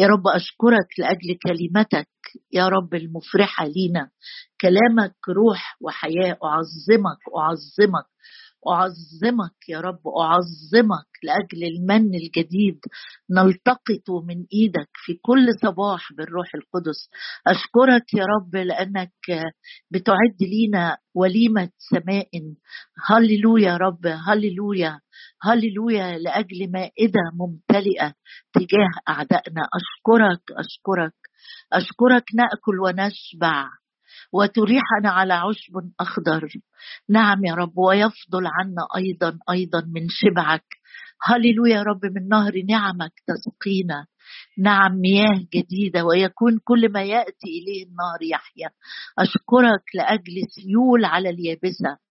يا رب أشكرك لأجل كلمتك يا رب المفرحة لينا كلامك روح وحياة أعظمك أعظمك. أعظمك يا رب أعظمك لأجل المن الجديد. نلتقط من إيدك في كل صباح بالروح القدس. أشكرك يا رب لأنك بتعد لينا وليمة سماء. هللويا يا رب هللويا هللويا لأجل مائدة ممتلئة تجاه أعدائنا. أشكرك أشكرك أشكرك نأكل ونشبع. وتريحنا على عشب أخضر. نعم يا رب ويفضل عنا أيضا أيضا من شبعك. هللويا يا رب من نهر نعمك تسقينا. نعم مياه جديدة ويكون كل ما يأتي إليه النهر يحيا. أشكرك لأجل سيول على اليابسة.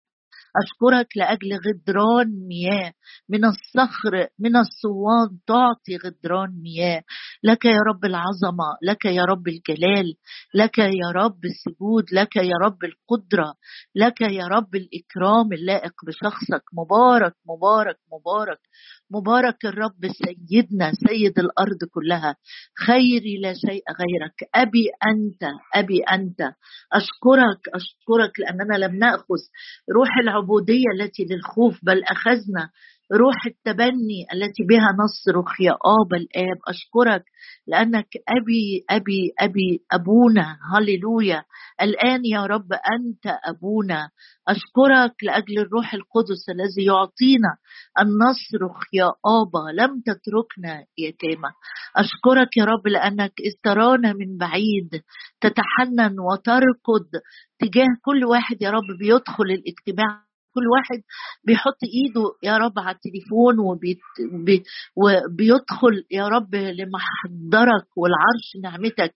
أشكرك لأجل غدران مياه. من الصخر من الصوان تعطي غدران مياه. لك يا رب العظمة لك يا رب الجلال لك يا رب السجود لك يا رب القدرة لك يا رب الإكرام اللائق بشخصك. مبارك مبارك مبارك. مبارك الرب سيدنا سيد الأرض كلها. خيري لا شيء غيرك. أبي أنت أبي أنت. أشكرك أشكرك لأننا لم نأخذ روح العبودية التي للخوف بل أخذنا روح التبني التي بها نصرخ يا ابا الآب. أشكرك لأنك أبي أبي أبي أبونا. هللويا. الآن يا رب أنت أبونا. أشكرك لأجل الروح القدس الذي يعطينا ان نصرخ يا ابا لم تتركنا يتامى أشكرك يا رب لأنك استرانا من بعيد تتحنن وتركض تجاه كل واحد يا رب بيدخل الاجتماع كل واحد بيحط ايده يا رب على التليفون وبيدخل يا رب لمحضرك والعرش نعمتك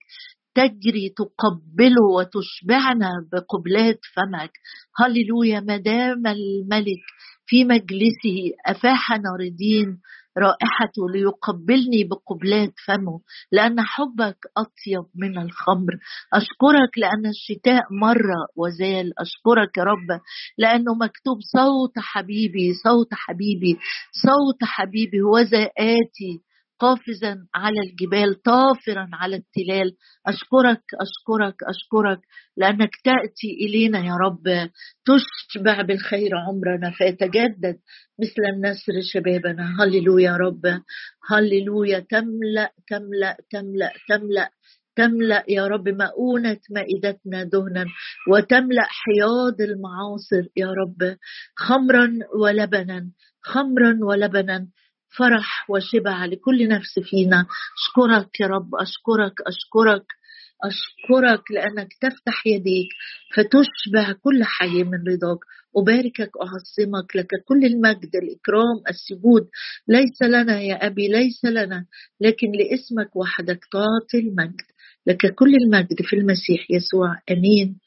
تجري تقبله وتشبعنا بقبلات فمك. هللويا ما دام الملك في مجلسه أفاح ناردين رائحته ليقبلني بقبلات فمه لأن حبك أطيب من الخمر. أشكرك لأن الشتاء مر وزال. أشكرك يا رب لأنه مكتوب صوت حبيبي صوت حبيبي صوت حبيبي هو آتي قافزا على الجبال طافرا على التلال. أشكرك أشكرك أشكرك لأنك تأتي إلينا يا رب. تشبع بالخير عمرنا فيتجدد مثل النسر شبابنا. هللويا يا رب. هللويا. تملأ تملأ تملأ تملأ. تملأ يا رب مؤونة مائدتنا دهنا وتملأ حياض المعاصر يا رب. خمرا ولبنا خمرا ولبنا. فرح وشبع لكل نفس فينا. أشكرك يا رب أشكرك أشكرك أشكرك لأنك تفتح يديك فتشبع كل حي من رضاك. أباركك أعظمك لك كل المجد الإكرام السجود. ليس لنا يا أبي ليس لنا لكن لاسمك وحدك تعطي المجد. لك كل المجد في المسيح يسوع. أمين.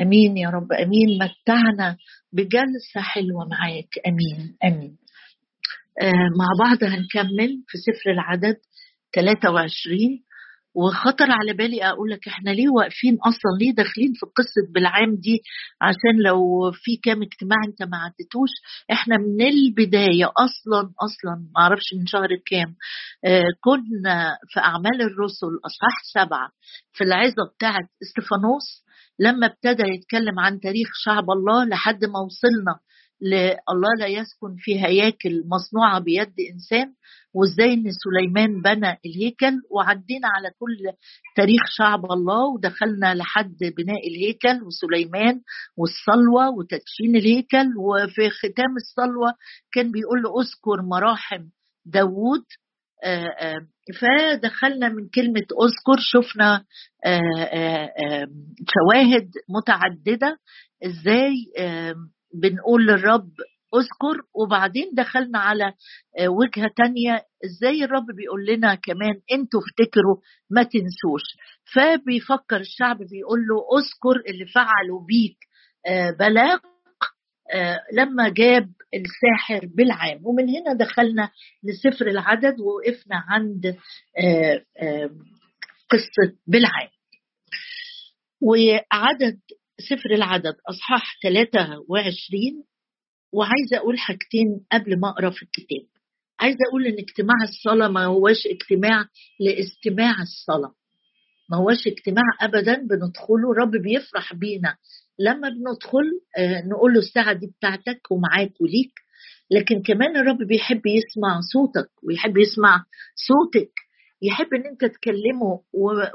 أمين يا رب أمين. متعنا بجلسة حلوة معاك. أمين. أمين. مع بعض هنكمل في سفر العدد 23 وخطر على بالي أقول لك إحنا ليه واقفين أصلا ليه داخلين في قصه بالعام دي؟ عشان لو في كام اجتماع أنت ما عدتوش إحنا من البداية أصلا أصلا ما أعرفش من شهر كام آه كنا في أعمال الرسل أصحاح سبعة في العظة بتاعه إستفانوس لما ابتدى يتكلم عن تاريخ شعب الله لحد ما وصلنا الله لا يسكن في هياكل مصنوعة بيد إنسان وإزاي إن سليمان بنى الهيكل؟ وعدينا على كل تاريخ شعب الله ودخلنا لحد بناء الهيكل وسليمان والصلوة وتدشين الهيكل. وفي ختام الصلوة كان بيقول له أذكر مراحم داوود. فدخلنا من كلمة أذكر شفنا شواهد متعددة. إزاي بنقول للرب اذكر وبعدين دخلنا على آه، وجهة تانية إزاي الرب بيقول لنا كمان أنتوا افتكروا ما تنسوش. فبيفكر الشعب بيقول له اذكر اللي فعلوا بيك آه، بلاق آه، لما جاب الساحر بالعام. ومن هنا دخلنا لسفر العدد ووقفنا عند قصة بالعام. وعدد سفر العدد أصحاح 23 وعايزة أقول حاجتين قبل ما أقرأ في الكتاب. عايزة أقول إن اجتماع الصلاة ما هوش اجتماع لاستماع الصلاة. ما هوش اجتماع ابدا بندخله رب بيفرح بينا. لما بندخل آه، نقول له الساعة دي بتاعتك ومعاك وليك. لكن كمان الرب بيحب يسمع صوتك ويحب يسمع صوتك. يحب إن أنت تكلمه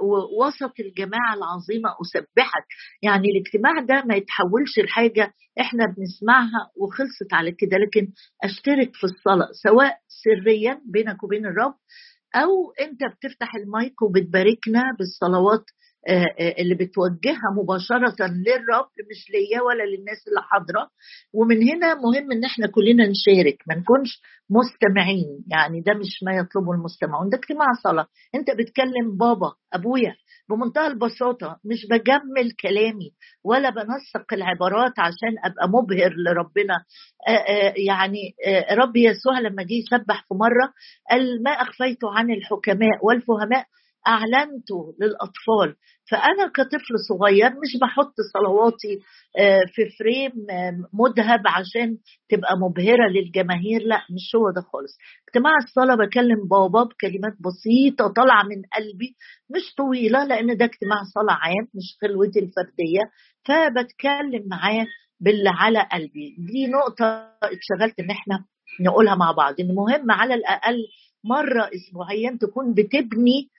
ووسط الجماعة العظيمة أسبحك. يعني الاجتماع ده ما يتحولش لحاجة إحنا بنسمعها وخلصت على كده. لكن أشترك في الصلاة سواء سريا بينك وبين الرب أو أنت بتفتح المايك وبتباركنا بالصلوات اللي بتوجهها مباشرة للرب مش ليا ولا للناس اللي حاضرة. ومن هنا مهم إن إحنا كلنا نشارك ما نكونش مستمعين. يعني ده مش ما يطلبه المستمعون ده اجتماع صلاة. أنت بتكلم بابا أبويا بمنتهى البساطة. مش بجمل كلامي ولا بنسق العبارات عشان أبقى مبهر لربنا. آآ يعني آآ رب يسوع لما جه يسبح في مرة قال ما أخفيت عن الحكماء والفهماء اعلنته للأطفال. فأنا كطفل صغير مش بحط صلواتي آه، في فريم آه، مذهب عشان تبقى مبهرة للجماهير. لا مش هو ده خالص. اجتماع الصلاة بكلم بابا بكلمات بسيطة طالعة من قلبي مش طويلة لأن ده اجتماع صلاة عام مش خلوتي الفردية. فبتكلم معاه باللي على قلبي. دي نقطة اتشغلت إن إحنا نقولها مع بعض. ان مهم على الأقل مرة اسبوعيا تكون بتبني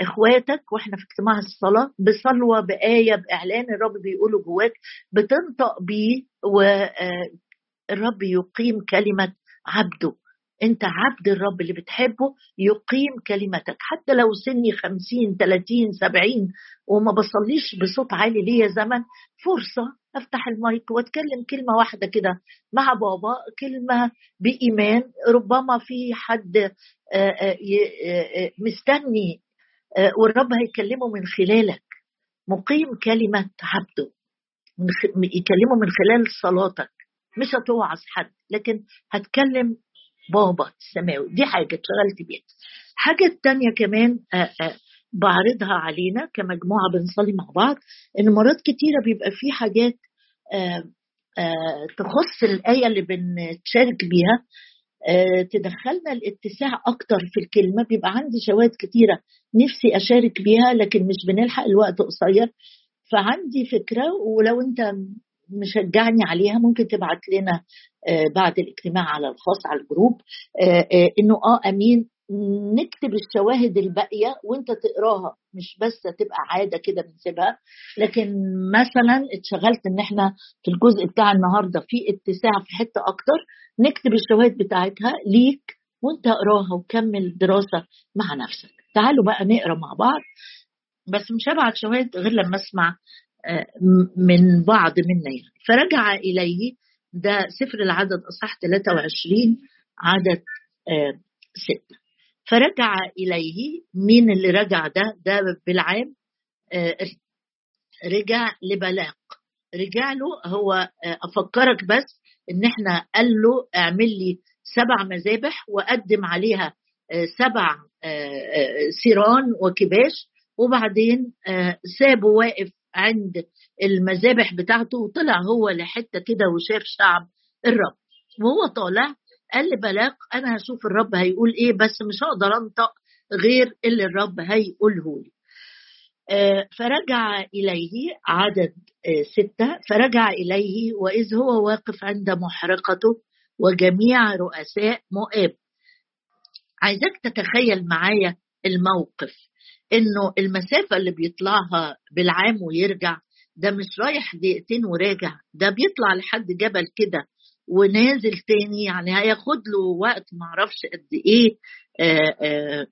إخواتك وإحنا في اجتماع الصلاة بصلوة بآية بإعلان الرب بيقوله جواك بتنطق بيه والرب يقيم كلمة عبده. أنت عبد الرب اللي بتحبه يقيم كلمتك. حتى لو سني خمسين ثلاثين سبعين وما بصليش بصوت عالي ليا زمن فرصة أفتح المايك وأتكلم كلمة واحدة كده مع بابا كلمة بإيمان. ربما في حد آه، آه، مستني آه، والرب هيكلمه من خلالك. مقيم كلمة عبده. يكلمه من خلال صلاتك. مش هتوعظ حد لكن هتكلم بابا السماوي. دي حاجة اتشغلت بيها. حاجة التانية كمان آه، آه، بعرضها علينا كمجموعة بنصلي مع بعض إن مرات كتيرة بيبقى في حاجات تخص الآية اللي بنتشارك بيها. آه، تدخلنا الاتساع أكتر في الكلمة. بيبقى عندي شواهد كتيرة نفسي أشارك بيها لكن مش بنلحق الوقت قصير. فعندي فكرة ولو أنت مشجعني عليها ممكن تبعت لنا آه، بعد الاجتماع على الخاص على الجروب آه، إنه آه أمين نكتب الشواهد الباقية وانت تقراها مش بس تبقى عادة كده بنسيبها. لكن مثلا اتشغلت إن إحنا في الجزء بتاع النهارده في اتساع في حتة أكتر نكتب الشواهد بتاعتها ليك وانت اقراها وكمل دراسة مع نفسك. تعالوا بقى نقرا مع بعض بس مش هبعت شواهد غير لما أسمع آه، من بعض منا يعني. فرجع إليه ده سفر العدد اصح 23 عدد آه، ستة. فرجع إليه مين اللي رجع ده؟ ده بالعام آه، رجع لبلاق رجع له هو آه، أفكرك بس إن إحنا قال له اعمل لي سبع مذابح وقدم عليها آه، سبع سيران وكباش. وبعدين سابه واقف عند المذابح بتاعته وطلع هو لحتة كده وشاف شعب الرب. وهو طالع قال لبلاق أنا هشوف الرب هيقول إيه بس مش هقدر أنطق غير اللي الرب هيقوله لي. آه، فرجع إليه عدد آه، ستة. فرجع إليه وإذ هو واقف عند محرقته وجميع رؤساء مؤاب. عايزك تتخيل معايا الموقف إنه المسافة اللي بيطلعها بالعام ويرجع ده مش رايح دقيقتين وراجع ده بيطلع لحد جبل كده ونازل تاني يعني هياخد له وقت معرفش قد إيه آه، آه،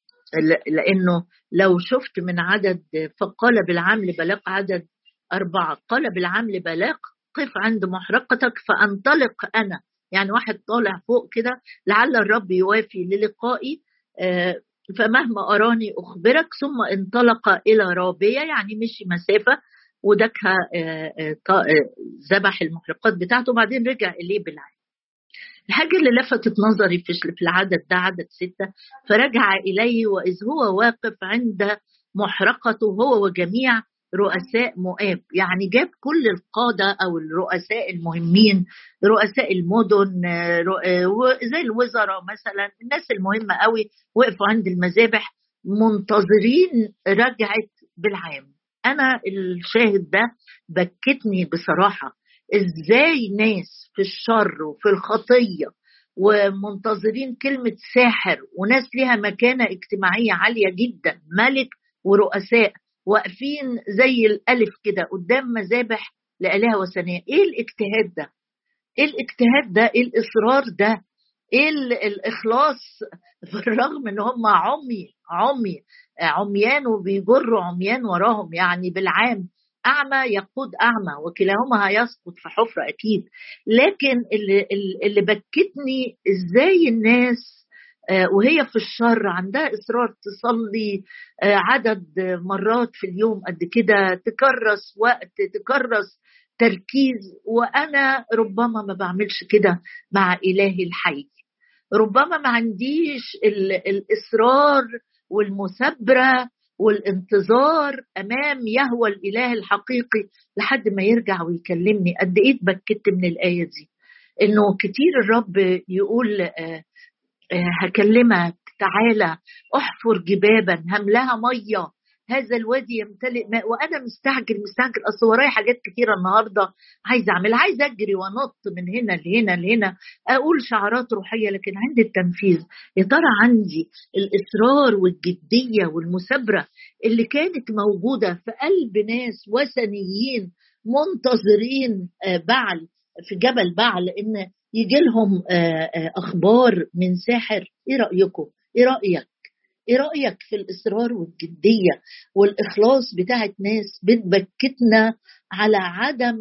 لأنه لو شفت من عدد فقال بالعام لبلاق عدد أربعة قال بالعام لبلاق قف عند محرقتك فأنطلق أنا. يعني واحد طالع فوق كده لعل الرب يوافي للقائي آه، فمهما أراني أخبرك ثم انطلق إلى رابية يعني مشي مسافة ودكها آه، آه، آه، ذبح المحرقات بتاعته وبعدين رجع إليه بالعين الحاجة اللي لفتت نظري في العدد ده عدد ستة فرجع إليه وإذ هو واقف عند محرقته هو وجميع رؤساء مؤاب. يعني جاب كل القادة أو الرؤساء المهمين رؤساء المدن زي الوزراء مثلا الناس المهمة قوي وقفوا عند المذابح منتظرين رجعة بالعام. أنا الشاهد ده بكتني بصراحة. إزاي ناس في الشر وفي الخطية ومنتظرين كلمة ساحر وناس ليها مكانة اجتماعية عالية جدا ملك ورؤساء واقفين زي الألف كده قدام مذابح لآلهة وثنية إيه الاجتهاد ده؟ إيه الاجتهاد ده؟ إيه الإصرار ده؟ إيه الإخلاص بالرغم إن هم عمي عمي عميان وبيجروا عميان وراهم يعني بالعام أعمى يقود أعمى وكلاهما هيسقط في حفرة أكيد. لكن اللي اللي بكتني إزاي الناس آه، وهي في الشر عندها إصرار تصلي آه، عدد مرات في اليوم قد كده تكرس وقت تكرس تركيز وأنا ربما ما بعملش كده مع إلهي الحي. ربما ما عنديش الإصرار والمثابرة والانتظار أمام يهوى الإله الحقيقي لحد ما يرجع ويكلمني. قد إيه اتبكت من الآية دي؟ إنه كتير الرب يقول آه آه، هكلمك تعالى احفر جبابا هملها مية. هذا الوادي يمتلئ ماء وأنا مستعجل مستعجل. أصل ورايا حاجات كثيره النهارده عايزه أعملها. عايزه أجري وأنط من هنا لهنا لهنا. أقول شعارات روحية لكن عندي التنفيذ يا ترى عندي الإصرار والجدية والمثابرة اللي كانت موجودة في قلب ناس وثنيين منتظرين آه، بعل في جبل بعل إن يجي لهم آه، آه، أخبار من ساحر. إيه رأيكم؟ إيه رأيك؟ إيه رأيك في الإصرار والجدية والإخلاص بتاعت ناس بتبكتنا على عدم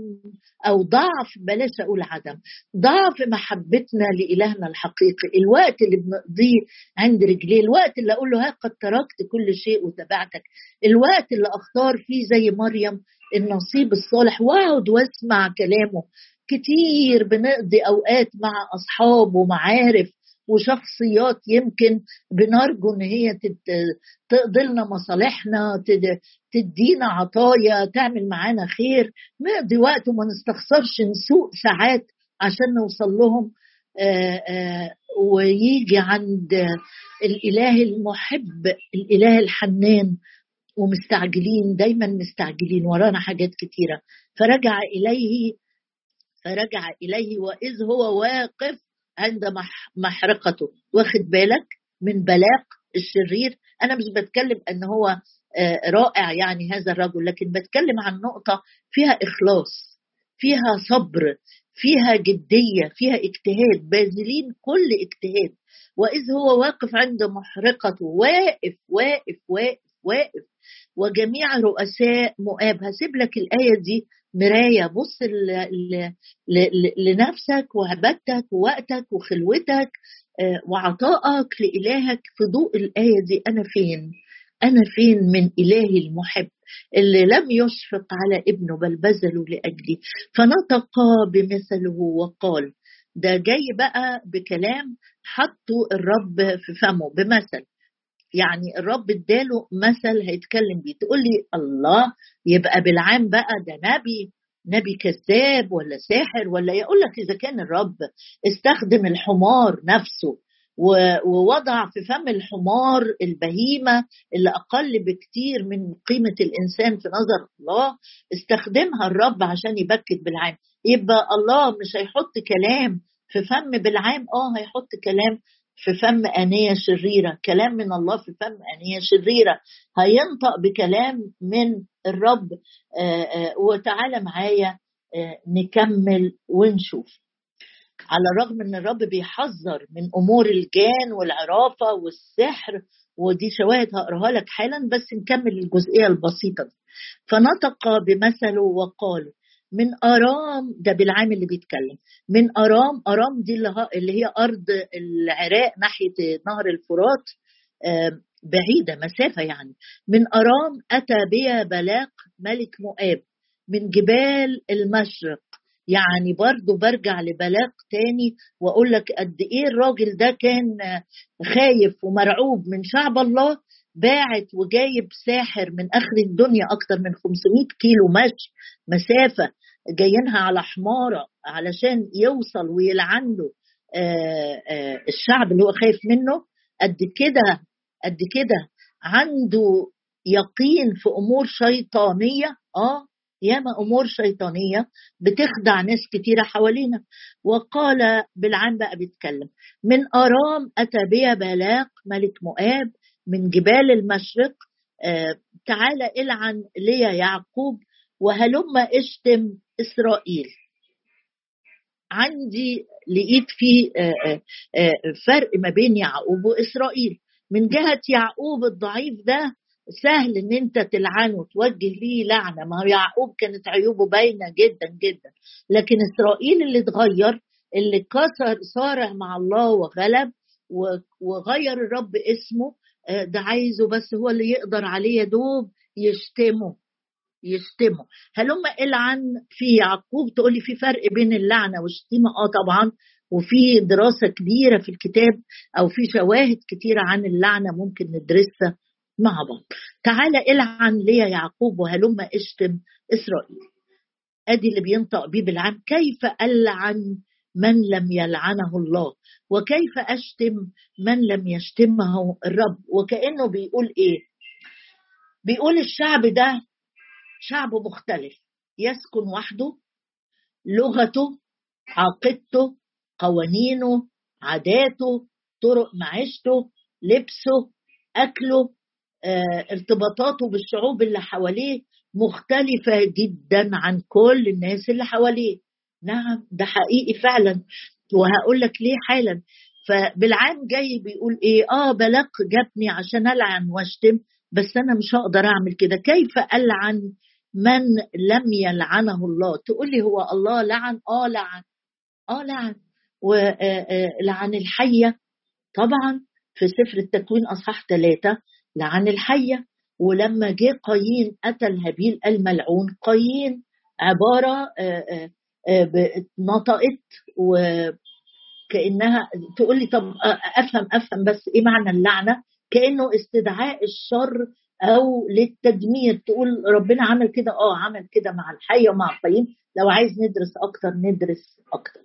أو ضعف بلاش أقول عدم ضعف محبتنا لإلهنا الحقيقي. الوقت اللي بنقضيه عند رجليه الوقت اللي أقول له ها قد تركت كل شيء وتبعتك الوقت اللي أختار فيه زي مريم النصيب الصالح واقعد واسمع كلامه. كتير بنقضي أوقات مع اصحاب ومعارف وشخصيات يمكن بنرجو إن هي تقضي لنا مصالحنا تدينا عطايا تعمل معانا خير. نقضي وقت وما نستخسرش نسوق ساعات عشان نوصل لهم ويجي عند الإله المحب الإله الحنان ومستعجلين دايما مستعجلين ورانا حاجات كتيرة. فرجع إليه فرجع إليه وإذ هو واقف عند محرقته. واخد بالك؟ من بلاق الشرير. أنا مش بتكلم أن هو آه، رائع يعني هذا الرجل لكن بتكلم عن نقطة فيها إخلاص فيها صبر فيها جدية فيها اجتهاد باذلين كل اجتهاد. وإذ هو واقف عند محرقته واقف واقف واقف واقف. وجميع رؤساء مؤاب هسيب لك الآية دي مراية. بص لنفسك وعبادتك ووقتك وخلوتك آه، وعطائك لإلهك في ضوء الآية دي. أنا فين؟ أنا فين من إلهي المحب اللي لم يشفق على ابنه بل بذله لأجلي؟ فنطق بمثله وقال ده جاي بقى بكلام حطوا الرب في فمه. بمثل يعني الرب اداله مثل هيتكلم بيه. تقول لي الله يبقى بالعام بقى ده نبي نبي كذاب ولا ساحر ولا يقول لك إذا كان الرب استخدم الحمار نفسه ووضع في فم الحمار البهيمة اللي أقل بكتير من قيمة الإنسان في نظر الله استخدمها الرب عشان يبكت بالعام. يبقى الله مش هيحط كلام في فم بالعام آه هيحط كلام في فم آنية شريرة كلام من الله في فم آنية شريرة هينطق بكلام من الرب آه، آه، وتعالى معايا آه، نكمل ونشوف. على الرغم إن الرب بيحذر من أمور الجان والعرافة والسحر ودي شواهد هقراها لك حالا بس نكمل الجزئية البسيطة دي. فنطق بمثله وقال من أرام ده بالعام اللي بيتكلم. من أرام أرام دي اللي هي أرض العراق ناحية نهر الفرات بعيدة مسافة يعني. من أرام أتى بها بلاق ملك مؤاب. من جبال المشرق. يعني برضو برجع لبلاق تاني وأقول لك قد إيه الراجل ده كان خايف ومرعوب من شعب الله باعت وجايب ساحر من اخر الدنيا أكتر من 500 كيلو مشي مسافة جايينها على حمارة علشان يوصل ويلعن له آه، آه، الشعب اللي هو خايف منه. قد كده قد كده عنده يقين في أمور شيطانية. آه ياما أمور شيطانية بتخدع ناس كتيرة حوالينا. وقال بالعام بقى بيتكلم من أرام أتى بي بلاق ملك مؤاب من جبال المشرق آه تعالى العن ليا يعقوب وهلم اشتم إسرائيل. عندي لقيت في آه، آه، فرق ما بين يعقوب وإسرائيل. من جهة يعقوب الضعيف ده سهل إن أنت تلعنه وتوجه ليه لعنة. ما هو يعقوب كانت عيوبه باينة جدا جدا. لكن إسرائيل اللي اتغير اللي كسر صارع مع الله وغلب وغير الرب اسمه ده عايزه بس هو اللي يقدر عليه يدوب يشتمه يشتمه. هلم إلعن في يعقوب تقول لي في فرق بين اللعنة والشتيمة؟ آه طبعا. وفي دراسة كبيرة في الكتاب أو في شواهد كتيرة عن اللعنة ممكن ندرسها مع بعض. تعالى إلعن ليا يعقوب وهلم اشتم إسرائيل. أدي اللي بينطق بيه بالعام. كيف ألعن من لم يلعنه الله؟ وكيف أشتم من لم يشتمه الرب؟ وكأنه بيقول إيه؟ بيقول الشعب ده شعب مختلف يسكن وحده لغته عقيدته قوانينه عاداته طرق معيشته لبسه أكله آه ارتباطاته بالشعوب اللي حواليه مختلفة جدا عن كل الناس اللي حواليه. نعم ده حقيقي فعلا. وهقول لك ليه حالا. فبالعام جاي بيقول إيه آه بلق جابني عشان ألعن وأشتم بس أنا مش هقدر أعمل كده. كيف ألعن من لم يلعنه الله؟ تقول لي هو الله لعن؟ آه لعن. آه لعن. ولعن الحية. طبعا في سفر التكوين أصحاح ثلاثة لعن الحية. ولما جه قايين قتل هابيل الملعون قايين عبارة نطقت وكأنها تقول لي طب أفهم أفهم بس إيه معنى اللعنة؟ كأنه استدعاء الشر أو للتدمير. تقول ربنا عمل كده آه عمل كده مع الحيه ومع القيم لو عايز ندرس أكتر ندرس أكتر.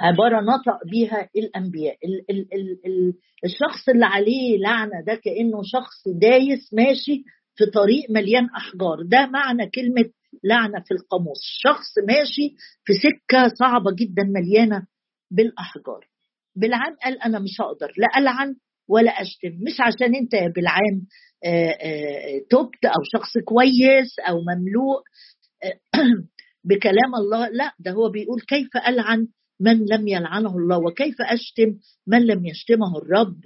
عبارة نطق بيها الأنبياء. ال ال ال ال الشخص اللي عليه لعنة ده كأنه شخص دايس ماشي في طريق مليان أحجار. ده معنى كلمة لعنة في القاموس. شخص ماشي في سكة صعبة جدا مليانة بالأحجار. بالعام قال أنا مش هقدر لا ألعن ولا أشتم. مش عشان أنت بالعام آه، آه، تبت أو شخص كويس أو مملوء آه، بكلام الله. لا ده هو بيقول كيف ألعن من لم يلعنه الله وكيف أشتم من لم يشتمه الرب.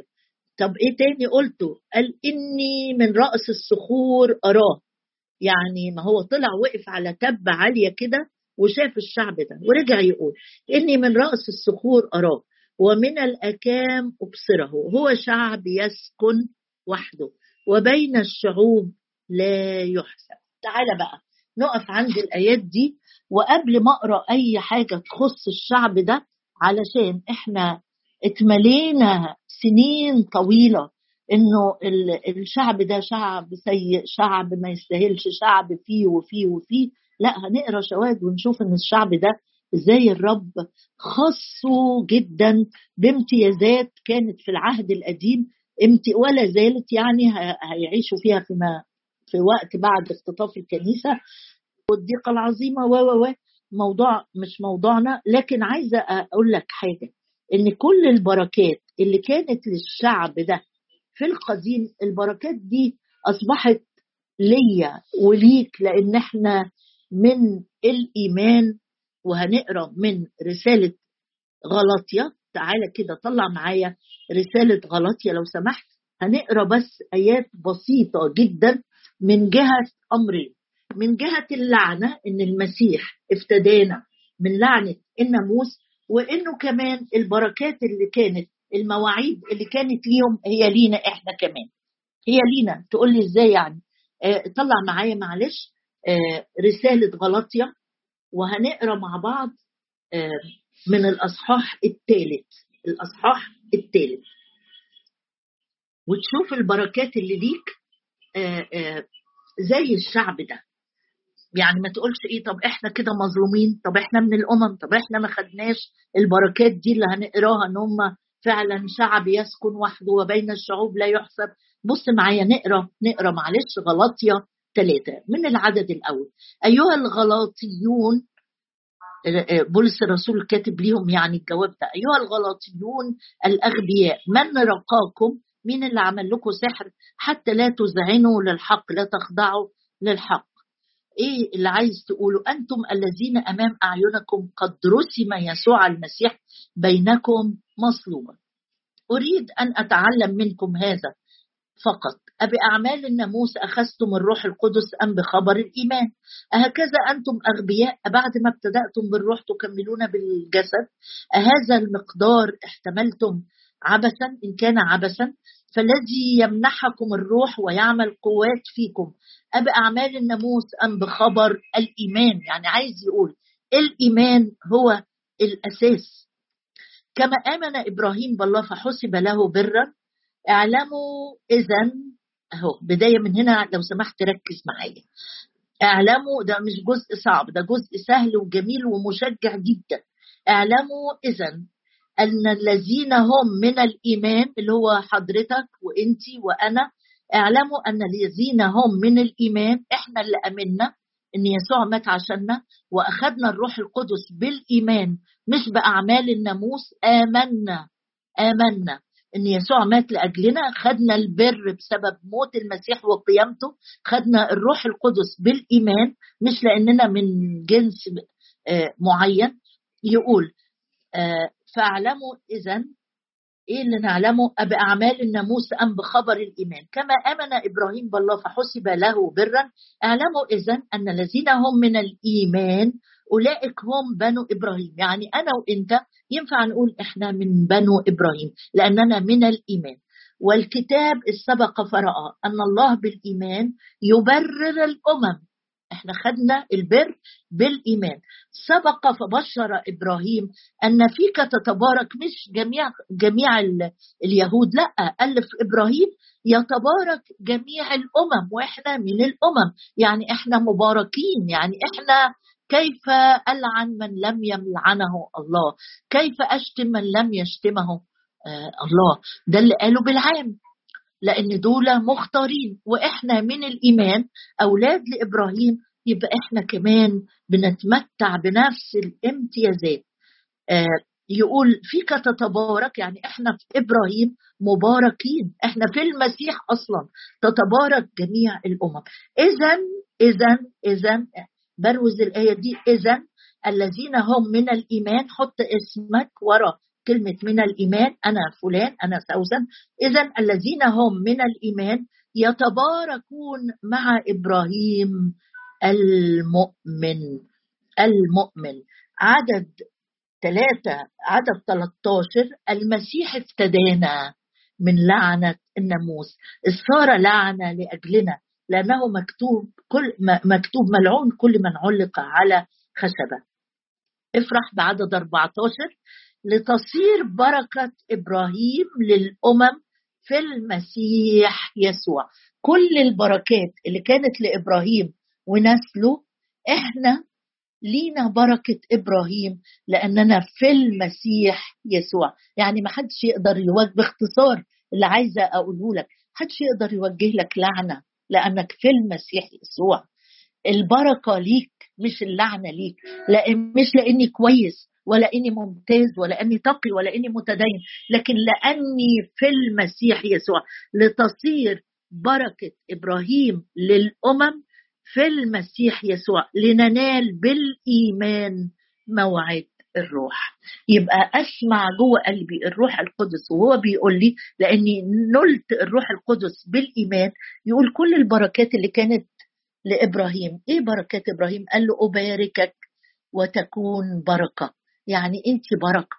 طب إيه تاني قلته؟ قال إني من رأس الصخور أراه. يعني ما هو طلع وقف على تبة عالية كده وشاف الشعب ده ورجع يقول إني من رأس الصخور أراه ومن الأكام أبصره هو شعب يسكن وحده وبين الشعوب لا يحسب. تعالى بقى نقف عند الآيات دي وقبل ما أقرأ أي حاجة تخص الشعب ده علشان إحنا اتملينا سنين طويلة إنه الشعب ده شعب سيء شعب ما يستاهلش شعب فيه وفيه وفيه. لا هنقرأ شواهد ونشوف إن الشعب ده إزاي الرب خصه جدا بامتيازات كانت في العهد القديم. ولا زالت يعني هيعيشوا فيها فيما في وقت بعد اختطاف الكنيسة. والضيقة العظيمة و و موضوع مش موضوعنا. لكن عايزة أقول لك حاجة إن كل البركات اللي كانت للشعب ده في القديم البركات دي أصبحت ليا وليك لأن إحنا من الإيمان وهنقرأ من رسالة غلطية. تعالى كده طلع معايا رسالة غلطية لو سمحت هنقرأ بس آيات بسيطة جدا من جهة أمرين. من جهة اللعنة إن المسيح افتدانا من لعنة الناموس وإنه كمان البركات اللي كانت المواعيد اللي كانت ليهم هي لينا إحنا كمان. هي لينا. تقول لي إزاي يعني؟ آه طلع معايا معلش آه رسالة غلطية وهنقرا مع بعض آه من الأصحاح الثالث الأصحاح الثالث وتشوف البركات اللي ليك آه، آه، زي الشعب ده. يعني ما تقولش إيه طب إحنا كده مظلومين طب إحنا من الأمم طب إحنا ما خدناش البركات دي اللي هنقراها إن هم فعلا شعب يسكن وحده وبين الشعوب لا يحسب. بص معايا نقرأ نقرأ معلش غلطية ثلاثة من العدد الأول؟ أيها الغلاطيون بولس الرسول كاتب ليهم يعني الجواب ده. أيها الغلاطيون الأغبياء من رقاكم؟ مين اللي عمل لكم سحر؟ حتى لا تذعنوا للحق لا تخضعوا للحق. إيه اللي عايز تقوله؟ أنتم الذين أمام أعينكم قد رسم يسوع المسيح بينكم مصلوبا أريد أن أتعلم منكم هذا فقط. أبأعمال الناموس أخذتم الروح القدس أم بخبر الإيمان؟ أهكذا أنتم أغبياء بعد ما ابتدأتم بالروح تكملون بالجسد؟ أهذا المقدار احتملتم عبثا إن كان عبثا فالذي يمنحكم الروح ويعمل قوات فيكم أبأعمال الناموس أم بخبر الإيمان؟ يعني عايز يقول الإيمان هو الأساس. كما آمن إبراهيم بالله فحسب له برا اعلموا إذا أهو بداية من هنا لو سمحت ركز معايا. اعلموا ده مش جزء صعب ده جزء سهل وجميل ومشجع جدا. اعلموا إذا أن الذين هم من الإيمان اللي هو حضرتك وإنتي وأنا اعلموا أن الذين هم من الإيمان إحنا اللي آمنا إن يسوع مات عشاننا وأخذنا الروح القدس بالإيمان مش بأعمال الناموس آمنا آمنا إن يسوع مات لأجلنا خدنا البر بسبب موت المسيح وقيامته خدنا الروح القدس بالإيمان مش لأننا من جنس آه، معين. يقول آه، فاعلموا اذا إيه اللي نعلمه؟ باعمال الناموس أم بخبر الإيمان. كما آمن إبراهيم بالله فحسب له برا اعلموا اذا أن الذين هم من الإيمان أولئك هم بنو إبراهيم. يعني أنا وإنت ينفع نقول إحنا من بنو إبراهيم لأننا من الإيمان. والكتاب السبق فرأى أن الله بالإيمان يبرر الأمم. إحنا خدنا البر بالإيمان. سبق فبشر إبراهيم أن فيك تتبارك مش جميع جميع اليهود لأ قال في إبراهيم يتبارك جميع الأمم وإحنا من الأمم. يعني إحنا مباركين يعني إحنا كيف ألعن من لم يلعنه الله؟ كيف أشتم من لم يشتمه آه الله؟ ده اللي قاله بالعام لأن دول مختارين وإحنا من الإيمان أولاد لإبراهيم يبقى إحنا كمان بنتمتع بنفس الامتيازات. آه يقول فيك تتبارك يعني إحنا في إبراهيم مباركين. إحنا في المسيح أصلا. تتبارك جميع الأمم. اذا اذا اذا بروز الآية دي إذا الذين هم من الإيمان حط اسمك ورا. كلمة من الإيمان أنا فلان أنا سوسن إذا الذين هم من الإيمان يتباركون مع إبراهيم المؤمن. المؤمن. عدد ثلاثة عدد 13 المسيح افتدانا من لعنة الناموس. صار لعنة لأجلنا لأنه مكتوب كل مكتوب ملعون كل من علق على خشبة. افرح بعدد 14 لتصير بركة إبراهيم للأمم في المسيح يسوع. كل البركات اللي كانت لإبراهيم ونسله إحنا لينا بركة إبراهيم لأننا في المسيح يسوع. يعني ما حدش يقدر يوجه باختصار اللي عايزة أقوله لك حدش يقدر يوجه لك لعنة لأنك في المسيح يسوع. البركة ليك مش اللعنة ليك لأن مش لأني كويس. ولا إني ممتاز ولا إني تقي ولا إني متدين لكن لأني في المسيح يسوع لتصير بركة إبراهيم للأمم في المسيح يسوع لننال بالإيمان موعد الروح. يبقى أسمع جوه قلبي الروح القدس وهو بيقول لي لأني نلت الروح القدس بالإيمان يقول كل البركات اللي كانت لإبراهيم. إيه بركات إبراهيم؟ قال له أباركك وتكون بركة. يعني انت بركة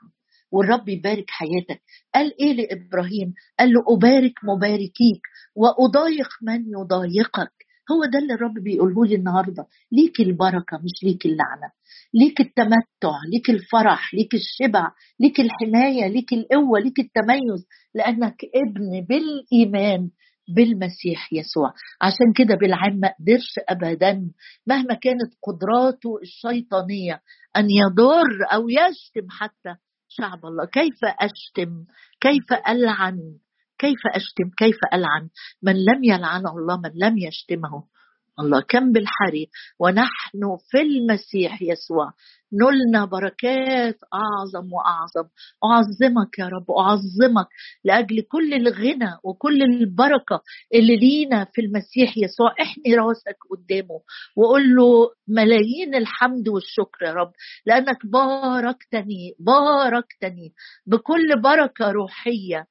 والرب يبارك حياتك. قال إيه لإبراهيم؟ قال له أبارك مباركيك وأضايق من يضايقك. هو ده اللي الرب بيقوله لي النهارده. ليك البركة مش ليك اللعنة. ليك التمتع ليك الفرح ليك الشبع ليك الحماية ليك القوة ليك التميز. لأنك ابن بالإيمان. بالمسيح يسوع. عشان كده بالعام ما قدرش ابدا مهما كانت قدراته الشيطانية أن يضر أو يشتم حتى شعب الله. كيف أشتم؟ كيف ألعن؟ كيف أشتم؟ كيف ألعن؟ من لم يلعنه الله من لم يشتمه. الله كم بالحري. ونحن في المسيح يسوع. نلنا بركات أعظم وأعظم. أعظمك يا رب أعظمك لأجل كل الغنى وكل البركة اللي لينا في المسيح يسوع. احني راسك قدامه وقول له ملايين الحمد والشكر يا رب. لأنك باركتني باركتني بكل بركة روحية.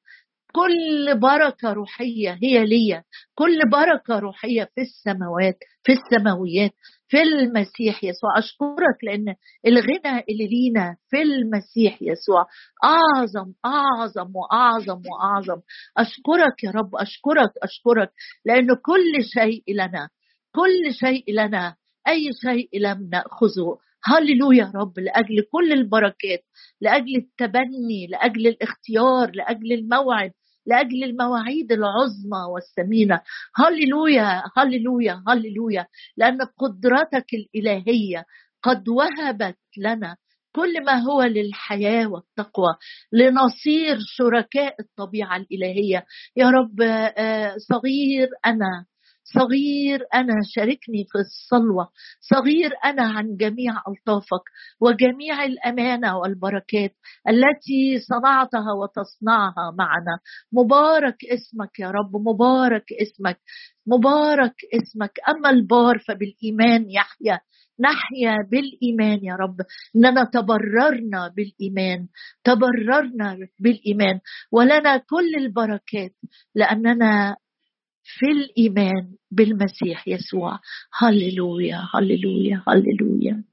كل بركة روحية هي ليا. كل بركة روحية في السماوات في السماويات في المسيح يسوع. أشكرك لأن الغنى اللي لينا في المسيح يسوع أعظم أعظم وأعظم وأعظم. أشكرك يا رب أشكرك أشكرك لأن كل شيء لنا كل شيء لنا أي شيء لم نأخذه. هللويا رب لأجل كل البركات لأجل التبني لأجل الاختيار لأجل الموعد لأجل المواعيد العظمى والثمينة. هللويا هللويا هللويا. لأن قدرتك الإلهية قد وهبت لنا كل ما هو للحياة والتقوى. لنصير شركاء الطبيعة الإلهية. يا رب آه، صغير أنا صغير أنا شاركني في الصلوة صغير أنا عن جميع ألطافك وجميع الأمانة والبركات التي صنعتها وتصنعها معنا. مبارك اسمك يا رب مبارك اسمك مبارك اسمك. أما البار فبالإيمان يحيا نحيا بالإيمان يا رب. اننا تبررنا بالإيمان تبررنا بالإيمان. ولنا كل البركات لأننا في الإيمان بالمسيح يسوع. هللويا هللويا هللويا.